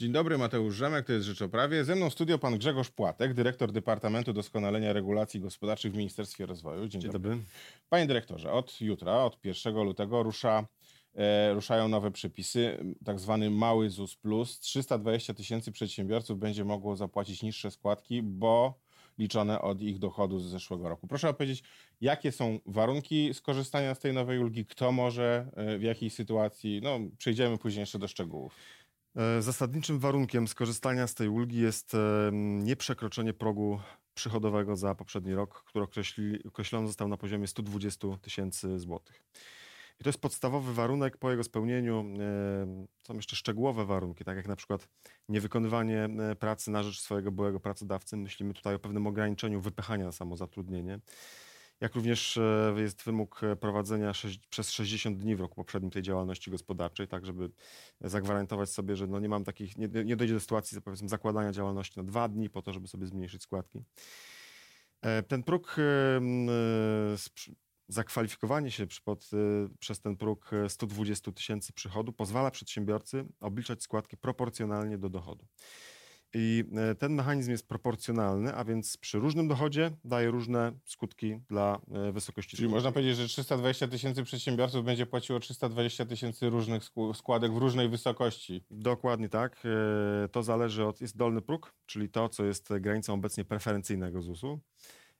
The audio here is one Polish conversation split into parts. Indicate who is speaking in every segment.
Speaker 1: Dzień dobry, Mateusz Rzemek, to jest Rzeczoprawie. Ze mną studio pan Grzegorz Płatek, dyrektor Departamentu Doskonalenia Regulacji Gospodarczych w Ministerstwie Rozwoju.
Speaker 2: Dzień, Dzień dobry. dobry.
Speaker 1: Panie dyrektorze, od jutra, od 1 lutego rusza, e, ruszają nowe przepisy, tak zwany mały ZUS Plus. 320 tysięcy przedsiębiorców będzie mogło zapłacić niższe składki, bo liczone od ich dochodu z zeszłego roku. Proszę opowiedzieć, jakie są warunki skorzystania z tej nowej ulgi, kto może, e, w jakiej sytuacji. No, przejdziemy później jeszcze do szczegółów.
Speaker 2: E, zasadniczym warunkiem skorzystania z tej ulgi jest e, nieprzekroczenie progu przychodowego za poprzedni rok, który określony został na poziomie 120 tysięcy złotych. I to jest podstawowy warunek. Po jego spełnieniu e, są jeszcze szczegółowe warunki, tak jak na przykład niewykonywanie pracy na rzecz swojego byłego pracodawcy. Myślimy tutaj o pewnym ograniczeniu wypychania na samozatrudnienie jak również e, jest wymóg prowadzenia przez 60 dni w roku poprzednim tej działalności gospodarczej, tak żeby zagwarantować sobie, że no nie mam takich, nie, nie dojdzie do sytuacji powiedzmy zakładania działalności na dwa dni po to, żeby sobie zmniejszyć składki. E, ten próg e, zakwalifikowanie się pod, przez ten próg 120 tysięcy przychodu pozwala przedsiębiorcy obliczać składki proporcjonalnie do dochodu. I e, ten mechanizm jest proporcjonalny, a więc przy różnym dochodzie daje różne skutki dla e, wysokości.
Speaker 1: Czyli można powiedzieć, że 320 tysięcy przedsiębiorców będzie płaciło 320 tysięcy różnych składek w różnej wysokości.
Speaker 2: Dokładnie tak. E, to zależy od, jest dolny próg, czyli to, co jest granicą obecnie preferencyjnego ZUS-u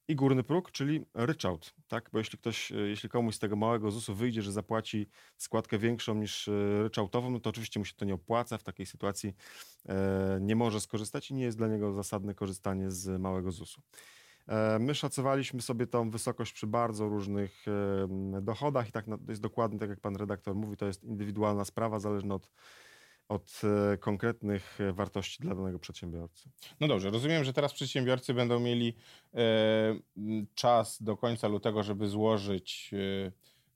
Speaker 2: i górny próg, czyli ryczałt, tak? Bo jeśli ktoś, e, jeśli komuś z tego małego ZUS-u wyjdzie, że zapłaci składkę większą niż e, ryczałtową, no to oczywiście mu się to nie opłaca. W takiej sytuacji e, nie może skorzystać i nie jest dla niego zasadne korzystanie z małego ZUS-u. My szacowaliśmy sobie tą wysokość przy bardzo różnych dochodach i tak jest dokładnie tak, jak pan redaktor mówi, to jest indywidualna sprawa, zależna od od e, konkretnych e, wartości dla danego przedsiębiorcy.
Speaker 1: No dobrze, rozumiem, że teraz przedsiębiorcy będą mieli e, czas do końca lutego, żeby złożyć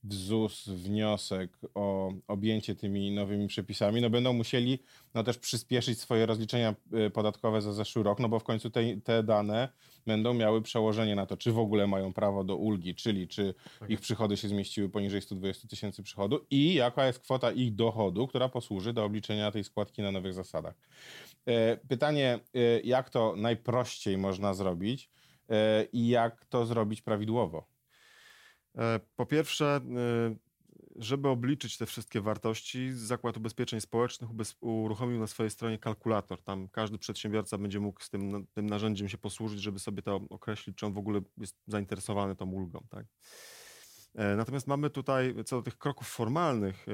Speaker 1: w ZUS wniosek o objęcie tymi nowymi przepisami, no będą musieli no też przyspieszyć swoje rozliczenia y, podatkowe za zeszły rok, no bo w końcu te, te dane będą miały przełożenie na to, czy w ogóle mają prawo do ulgi, czyli czy tak. ich przychody się zmieściły poniżej 120 tysięcy przychodu i jaka jest kwota ich dochodu, która posłuży do obliczenia tej składki na nowych zasadach. E, pytanie, e, jak to najprościej można zrobić e, i jak to zrobić prawidłowo?
Speaker 2: E, po pierwsze, e, żeby obliczyć te wszystkie wartości, Zakład Ubezpieczeń Społecznych uruchomił na swojej stronie kalkulator. Tam każdy przedsiębiorca będzie mógł z tym, tym narzędziem się posłużyć, żeby sobie to określić, czy on w ogóle jest zainteresowany tą ulgą. Tak? E, natomiast mamy tutaj, co do tych kroków formalnych,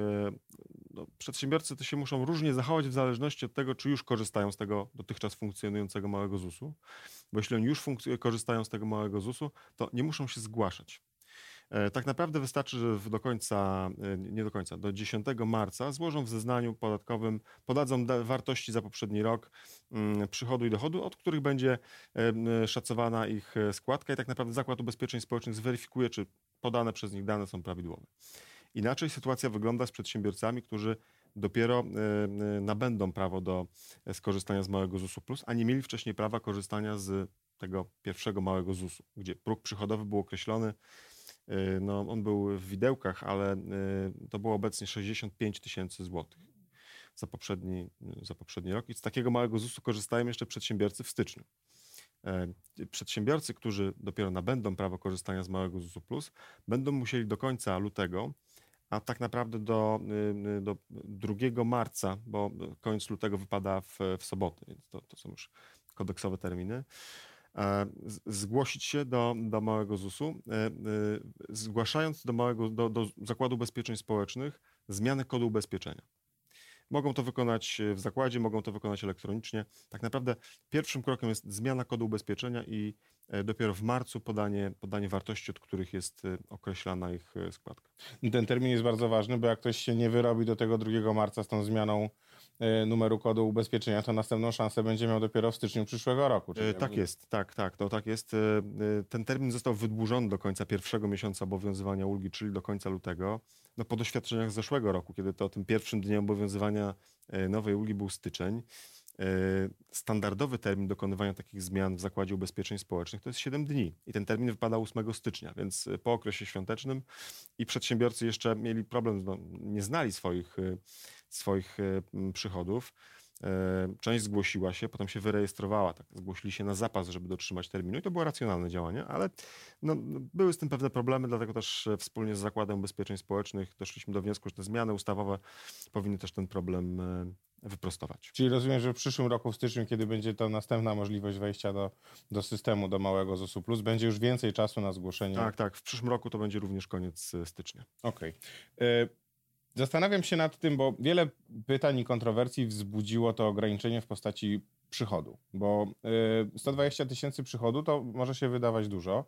Speaker 2: no, przedsiębiorcy to się muszą różnie zachować w zależności od tego, czy już korzystają z tego dotychczas funkcjonującego małego ZUS-u. Bo jeśli oni już korzystają z tego małego ZUS-u, to nie muszą się zgłaszać. E, tak naprawdę wystarczy, że do końca, e, nie do końca, do 10 marca złożą w zeznaniu podatkowym, podadzą wartości za poprzedni rok mm, przychodu i dochodu, od których będzie e, szacowana ich składka i tak naprawdę Zakład Ubezpieczeń Społecznych zweryfikuje, czy podane przez nich dane są prawidłowe. Inaczej sytuacja wygląda z przedsiębiorcami, którzy dopiero nabędą prawo do skorzystania z małego ZUS-u plus, a nie mieli wcześniej prawa korzystania z tego pierwszego małego ZUS-u, gdzie próg przychodowy był określony no, on był w widełkach, ale y, to było obecnie 65 tysięcy złotych za poprzedni, za poprzedni rok. I z takiego małego ZUS-u korzystają jeszcze przedsiębiorcy w styczniu. Przedsiębiorcy, którzy dopiero nabędą prawo korzystania z małego ZUS-u plus, będą musieli do końca lutego, a tak naprawdę do, y, do 2 marca, bo koniec lutego wypada w, w soboty, więc to, to są już kodeksowe terminy, zgłosić się do, do małego ZUS-u, e, e, zgłaszając do, małego, do, do Zakładu Ubezpieczeń Społecznych zmianę kodu ubezpieczenia. Mogą to wykonać w zakładzie, mogą to wykonać elektronicznie. Tak naprawdę pierwszym krokiem jest zmiana kodu ubezpieczenia i dopiero w marcu podanie, podanie wartości, od których jest określana ich składka.
Speaker 1: Ten termin jest bardzo ważny, bo jak ktoś się nie wyrobi do tego 2 marca z tą zmianą E, numeru kodu ubezpieczenia, to następną szansę będzie miał dopiero w styczniu przyszłego roku.
Speaker 2: E, tak jest, tak, tak, to tak jest. E, ten termin został wydłużony do końca pierwszego miesiąca obowiązywania ulgi, czyli do końca lutego. No, po doświadczeniach z zeszłego roku, kiedy to tym pierwszym dniem obowiązywania nowej ulgi był styczeń, standardowy termin dokonywania takich zmian w Zakładzie Ubezpieczeń Społecznych to jest 7 dni i ten termin wypada 8 stycznia, więc po okresie świątecznym i przedsiębiorcy jeszcze mieli problem, no, nie znali swoich, swoich przychodów. Część zgłosiła się, potem się wyrejestrowała, tak, zgłosili się na zapas, żeby dotrzymać terminu i to było racjonalne działanie, ale no, były z tym pewne problemy, dlatego też wspólnie z Zakładem Ubezpieczeń Społecznych doszliśmy do wniosku, że te zmiany ustawowe powinny też ten problem wyprostować.
Speaker 1: Czyli rozumiem, że w przyszłym roku, w styczniu, kiedy będzie to następna możliwość wejścia do, do systemu, do małego ZUS-u Plus, będzie już więcej czasu na zgłoszenie.
Speaker 2: Tak, tak. W przyszłym roku to będzie również koniec e, stycznia.
Speaker 1: Okej. Okay. E, zastanawiam się nad tym, bo wiele pytań i kontrowersji wzbudziło to ograniczenie w postaci przychodu, bo 120 e, tysięcy przychodu to może się wydawać dużo,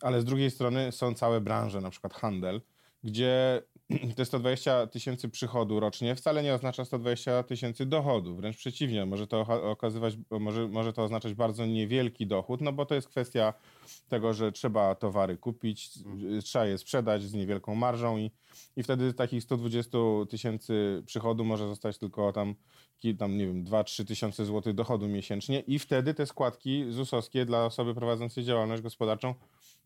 Speaker 1: ale z drugiej strony są całe branże, na przykład handel, gdzie te 120 tysięcy przychodu rocznie wcale nie oznacza 120 tysięcy dochodu. Wręcz przeciwnie, może to okazywać, może, może to oznaczać bardzo niewielki dochód, no bo to jest kwestia tego, że trzeba towary kupić, trzeba je sprzedać z niewielką marżą i, i wtedy takich 120 tysięcy przychodu może zostać tylko tam, tam nie wiem, 2-3 tysiące złotych dochodu miesięcznie i wtedy te składki ZUS-owskie dla osoby prowadzącej działalność gospodarczą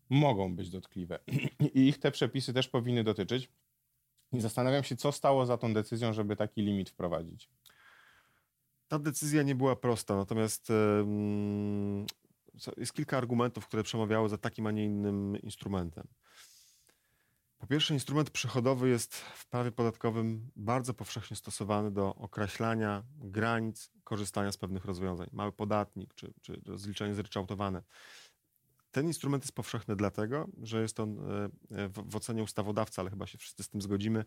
Speaker 1: mogą być dotkliwe. I ich te przepisy też powinny dotyczyć. I zastanawiam się, co stało za tą decyzją, żeby taki limit wprowadzić.
Speaker 2: Ta decyzja nie była prosta, natomiast jest kilka argumentów, które przemawiały za takim, a nie innym instrumentem. Po pierwsze, instrument przychodowy jest w prawie podatkowym bardzo powszechnie stosowany do określania granic korzystania z pewnych rozwiązań. Mały podatnik czy, czy rozliczenie zryczałtowane. Ten instrument jest powszechny dlatego, że jest on e, e, w ocenie ustawodawcy, ale chyba się wszyscy z tym zgodzimy,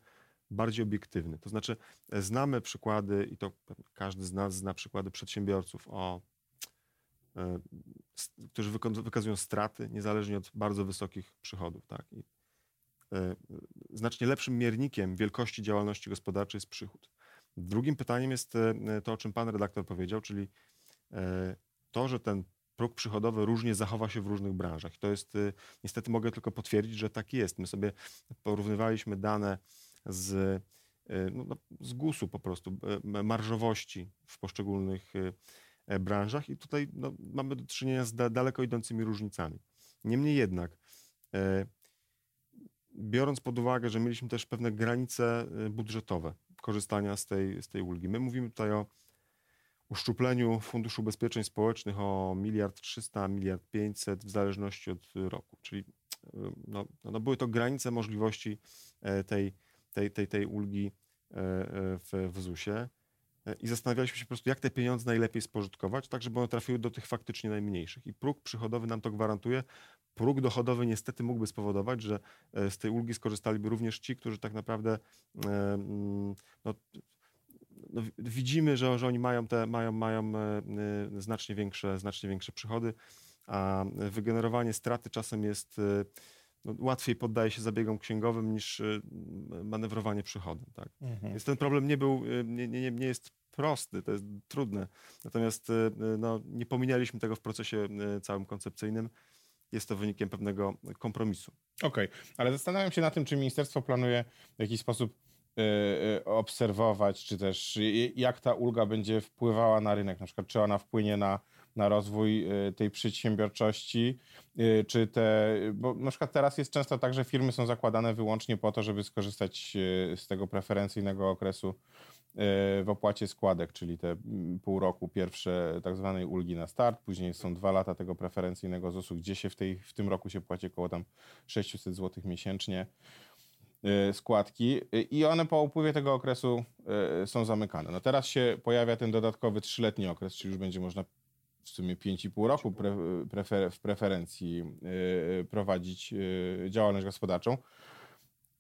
Speaker 2: bardziej obiektywny. To znaczy, e, znamy przykłady, i to każdy z nas zna przykłady przedsiębiorców, o, którzy wykazują straty niezależnie od bardzo wysokich przychodów. Tak? I znacznie lepszym miernikiem wielkości działalności gospodarczej jest przychód. Drugim pytaniem jest to, o czym pan redaktor powiedział, czyli to, że ten próg przychodowy różnie zachowa się w różnych branżach. To jest, y, niestety mogę tylko potwierdzić, że tak jest. My sobie porównywaliśmy dane z, y, no, no z GUS-u po prostu, y, marżowości w poszczególnych e, branżach i tutaj no, mamy do czynienia z daleko idącymi różnicami. Niemniej jednak, e, biorąc pod uwagę, że mieliśmy też pewne granice budżetowe korzystania z tej, z tej ulgi, my mówimy tutaj o uszczupleniu Funduszu Ubezpieczeń Społecznych o miliard 300, miliard 500 w zależności od roku. Czyli e, no, no były to granice możliwości e, tej, tej, tej, tej ulgi e, w, w ZUS-ie i zastanawialiśmy się po prostu, jak te pieniądze najlepiej spożytkować, tak żeby one trafiły do tych faktycznie najmniejszych. I próg przychodowy nam to gwarantuje. Próg dochodowy niestety mógłby spowodować, że z tej ulgi skorzystaliby również ci, którzy tak naprawdę no, no, widzimy, że, że oni mają, te, mają, mają e, e, znacznie, większe, znacznie większe przychody, a wygenerowanie straty czasem jest e, no, łatwiej poddaje się zabiegom księgowym niż manewrowanie przychodem. Tak? Mhm. Więc ten problem nie był, nie, nie, nie jest prosty, to jest trudne. Natomiast no, nie pominęliśmy tego w procesie całym koncepcyjnym. Jest to wynikiem pewnego kompromisu.
Speaker 1: Okej, okay. ale zastanawiam się na tym, czy ministerstwo planuje w jakiś sposób obserwować, czy też jak ta ulga będzie wpływała na rynek, na przykład czy ona wpłynie na, na rozwój y, tej przedsiębiorczości, czy te, bo na przykład teraz jest często tak, że firmy są zakładane wyłącznie po to, żeby skorzystać z tego preferencyjnego okresu w opłacie składek, czyli te pół roku pierwsze tak zwanej ulgi na start, później są dwa lata tego preferencyjnego ZUS-u, gdzie się w, tej, w tym roku się płaci około tam 600 zł miesięcznie. Y, składki y, i one po upływie tego okresu y, są zamykane. No teraz się pojawia ten dodatkowy trzyletni okres, czyli już będzie można w sumie 5,5 roku pre, prefer, w preferencji prowadzić działalność gospodarczą.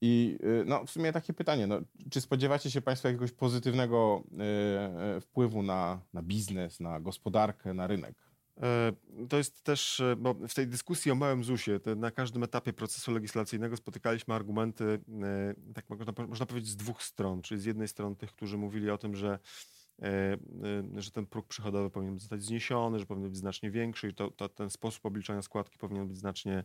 Speaker 1: I no, w sumie takie pytanie, no, czy spodziewacie się Państwo jakiegoś pozytywnego wpływu na, na biznes, na gospodarkę, na rynek?
Speaker 2: E, to jest też, e, bo w tej dyskusji o małym ZUS-ie, na każdym etapie procesu legislacyjnego spotykaliśmy argumenty, e, tak można, można powiedzieć, z dwóch stron. Czyli z jednej strony tych, którzy mówili o tym, że, że ten próg przychodowy powinien zostać zniesiony, że powinien być znacznie większy i to, to ten sposób obliczania składki powinien być znacznie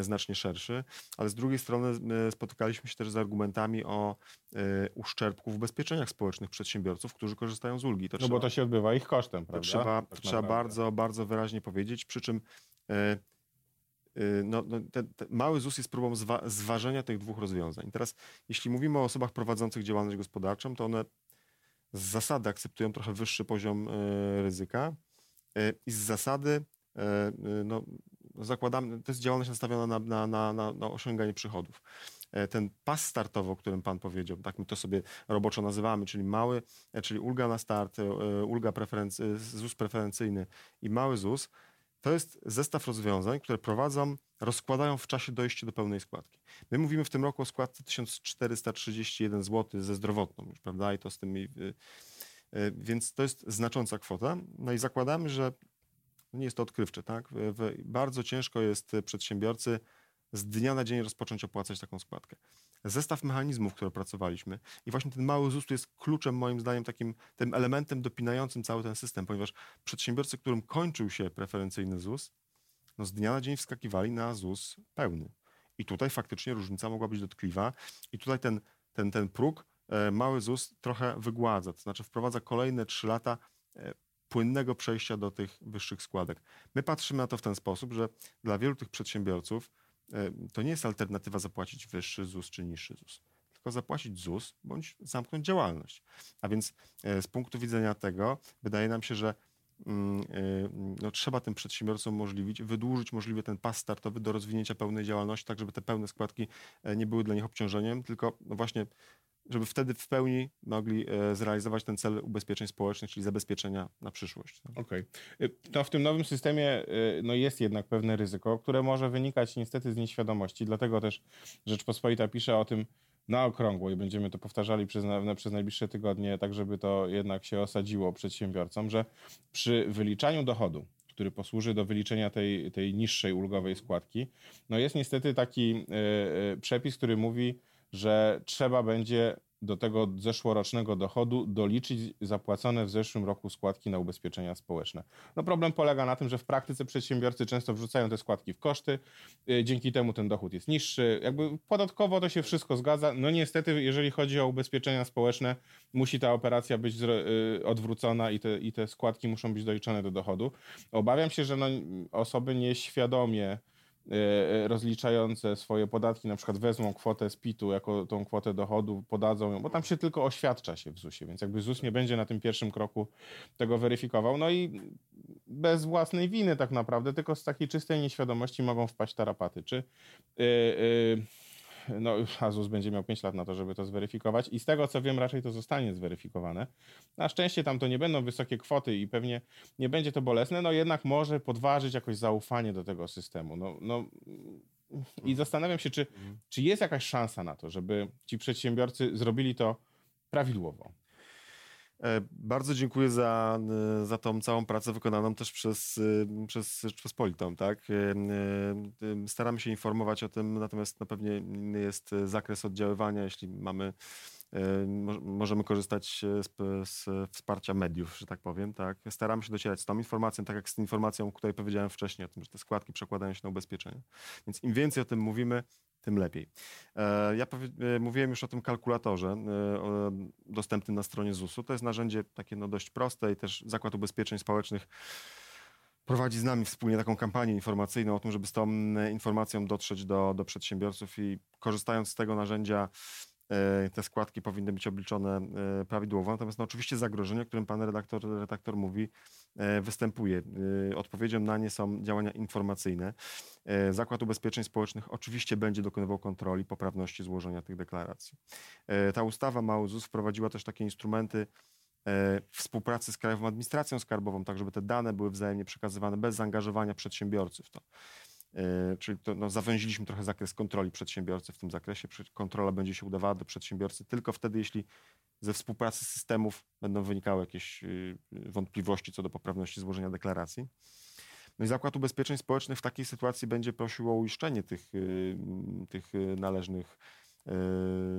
Speaker 2: znacznie szerszy, ale z drugiej strony e, spotykaliśmy się też z argumentami o e, uszczerbku w ubezpieczeniach społecznych przedsiębiorców, którzy korzystają z ulgi.
Speaker 1: To no trzeba, bo to się odbywa ich kosztem, prawda?
Speaker 2: To trzeba, tak trzeba bardzo, bardzo wyraźnie powiedzieć, przy czym no, no mały ZUS jest próbą zwa zważenia tych dwóch rozwiązań. Teraz, jeśli mówimy o osobach prowadzących działalność gospodarczą, to one z zasady akceptują trochę wyższy poziom ryzyka i z zasady no, zakładamy, to jest działalność nastawiona na, na, na, na, osiąganie przychodów. E, ten pas startowy, o którym Pan powiedział, tak my to sobie roboczo nazywamy, czyli mały, e, czyli ulga na start, e, ulga preferency, ZUS preferencyjny i mały ZUS, to jest zestaw rozwiązań, które prowadzą, rozkładają w czasie dojście do pełnej składki. My mówimy w tym roku o składce 1431 zł ze zdrowotną już, prawda, i to z tymi, więc to jest znacząca kwota. No i zakładamy, że nie jest to odkrywcze, tak? Bardzo ciężko jest przedsiębiorcy z dnia na dzień rozpocząć opłacać taką składkę. Zestaw mechanizmów, które pracowaliśmy i właśnie ten mały ZUS jest kluczem moim zdaniem takim tym elementem dopinającym cały ten system, ponieważ przedsiębiorcy, którym kończył się preferencyjny ZUS, no z dnia na dzień wskakiwali na ZUS pełny. I tutaj faktycznie różnica mogła być dotkliwa i tutaj ten, ten, ten próg e, mały ZUS trochę wygładza, to znaczy wprowadza kolejne trzy lata e, płynnego przejścia do tych wyższych składek. My patrzymy na to w ten sposób, że dla wielu tych przedsiębiorców E, to nie jest alternatywa zapłacić wyższy ZUS czy niższy ZUS, tylko zapłacić ZUS bądź zamknąć działalność. A więc e, z punktu widzenia tego wydaje nam się, że mm, e, no, trzeba tym przedsiębiorcom umożliwić, wydłużyć możliwie ten pas startowy do rozwinięcia pełnej działalności, tak żeby te pełne składki nie były dla nich obciążeniem, tylko no właśnie żeby wtedy w pełni mogli e, zrealizować ten cel ubezpieczeń społecznych, czyli zabezpieczenia na przyszłość.
Speaker 1: Okej. Okay. No w tym nowym systemie e, no jest jednak pewne ryzyko, które może wynikać niestety z nieświadomości, dlatego też Rzeczpospolita pisze o tym na okrągło i będziemy to powtarzali przez, na, przez najbliższe tygodnie, tak żeby to jednak się osadziło przedsiębiorcom, że przy wyliczaniu dochodu, który posłuży do wyliczenia tej, tej niższej ulgowej składki, no jest niestety taki przepis, który mówi, że trzeba będzie do tego zeszłorocznego dochodu doliczyć zapłacone w zeszłym roku składki na ubezpieczenia społeczne. No problem polega na tym, że w praktyce przedsiębiorcy często wrzucają te składki w koszty, y, dzięki temu ten dochód jest niższy. Jakby podatkowo to się wszystko zgadza. No niestety, jeżeli chodzi o ubezpieczenia społeczne, musi ta operacja być y, odwrócona i te, i te składki muszą być doliczone do dochodu. Obawiam się, że no, osoby nieświadomie rozliczające swoje podatki, na przykład wezmą kwotę z PIT-u jako tą kwotę dochodu, podadzą ją, bo tam się tylko oświadcza się w ZUS-ie, więc jakby ZUS nie będzie na tym pierwszym kroku tego weryfikował. No i bez własnej winy tak naprawdę, tylko z takiej czystej nieświadomości mogą wpaść tarapaty. Czy yy, yy, no, Azus będzie miał 5 lat na to, żeby to zweryfikować i z tego co wiem, raczej to zostanie zweryfikowane. Na szczęście tam to nie będą wysokie kwoty i pewnie nie będzie to bolesne, no jednak może podważyć jakoś zaufanie do tego systemu. No, no, I zastanawiam się, czy, czy jest jakaś szansa na to, żeby ci przedsiębiorcy zrobili to prawidłowo.
Speaker 2: E, bardzo dziękuję za, e, za tą całą pracę wykonaną też przez, e, przez Rzeczpospolitą. Tak? Staramy się informować o tym, natomiast no pewnie inny jest zakres oddziaływania, jeśli mamy możemy korzystać z, z, wsparcia mediów, że tak powiem. Tak? Staramy się docierać z tą informacją, tak jak z informacją, o której powiedziałem wcześniej, o tym, że te składki przekładają się na ubezpieczenie. Więc im więcej o tym mówimy, tym lepiej. E, ja e, mówiłem już o tym kalkulatorze e, dostępnym na stronie ZUS-u. To jest narzędzie takie no dość proste i też Zakład Ubezpieczeń Społecznych prowadzi z nami wspólnie taką kampanię informacyjną o tym, żeby z tą informacją dotrzeć do, do przedsiębiorców i korzystając z tego narzędzia E, te składki powinny być obliczone e, prawidłowo. Natomiast no, oczywiście zagrożenie, o którym pan redaktor, redaktor mówi, e, występuje. Odpowiedzią na nie są działania informacyjne. Zakład Ubezpieczeń Społecznych oczywiście będzie dokonywał kontroli poprawności złożenia tych deklaracji. Ta ustawa Mały ZUS wprowadziła też takie instrumenty współpracy z Krajową Administracją Skarbową, tak żeby te dane były wzajemnie przekazywane bez zaangażowania przedsiębiorcy w to. E, czyli to, no, zawęziliśmy trochę zakres kontroli przedsiębiorcy w tym zakresie. Kontrola będzie się udawała do przedsiębiorcy tylko wtedy, jeśli ze współpracy systemów będą wynikały jakieś y, wątpliwości co do poprawności złożenia deklaracji. No i Zakład Ubezpieczeń Społecznych w takiej sytuacji będzie prosił o uiszczenie tych, y, tych y, należnych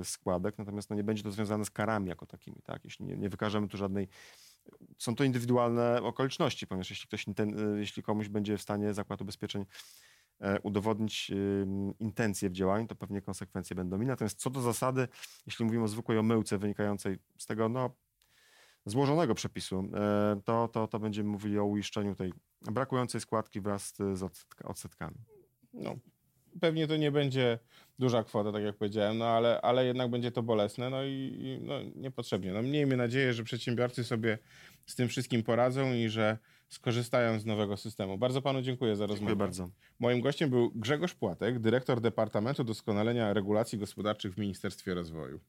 Speaker 2: składek, natomiast no nie będzie to związane z karami jako takimi, tak? Jeśli nie, nie wykażemy tu żadnej są to indywidualne okoliczności, ponieważ jeśli, ktoś, jeśli komuś będzie w stanie Zakład Ubezpieczeń udowodnić intencje w działaniu, to pewnie konsekwencje będą inne. Natomiast co do zasady, jeśli mówimy o zwykłej omyłce wynikającej z tego no, złożonego przepisu, e, to, to, to będziemy mówili o uiszczeniu tej brakującej składki wraz z odsetkami.
Speaker 1: No, pewnie to nie będzie duża kwota, tak jak powiedziałem, no ale, ale jednak będzie to bolesne, no i, i no, niepotrzebnie. No, miejmy nadzieję, że przedsiębiorcy sobie z tym wszystkim poradzą i że skorzystają z nowego systemu. Bardzo panu dziękuję za rozmowę.
Speaker 2: Dziękuję bardzo.
Speaker 1: Moim gościem był Grzegorz Płatek, dyrektor Departamentu Doskonalenia Regulacji Gospodarczych w Ministerstwie Rozwoju.